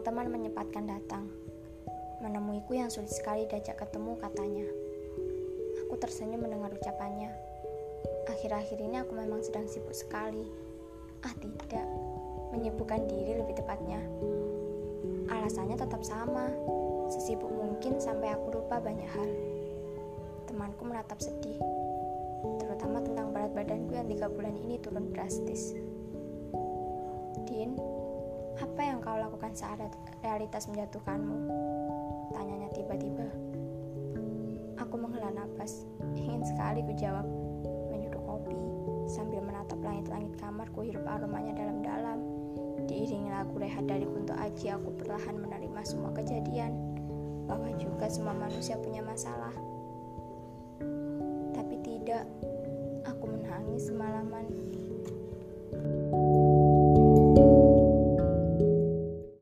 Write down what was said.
teman menyempatkan datang. Menemuiku yang sulit sekali diajak ketemu katanya. Aku tersenyum mendengar ucapannya. Akhir-akhir ini aku memang sedang sibuk sekali. Ah tidak, menyibukkan diri lebih tepatnya. Alasannya tetap sama, sesibuk mungkin sampai aku lupa banyak hal. Temanku menatap sedih, terutama tentang berat badanku yang tiga bulan ini turun drastis. Din, apa yang kau lakukan saat realitas menjatuhkanmu? Tanyanya tiba-tiba. Aku menghela nafas. Ingin sekali ku jawab. Menyuruh kopi sambil menatap langit-langit kamar ku hirup aromanya dalam-dalam. Diiringi lagu rehat dari Kunto Aji, aku perlahan menerima semua kejadian. Bahwa juga semua manusia punya masalah. Tapi tidak, aku menangis semalaman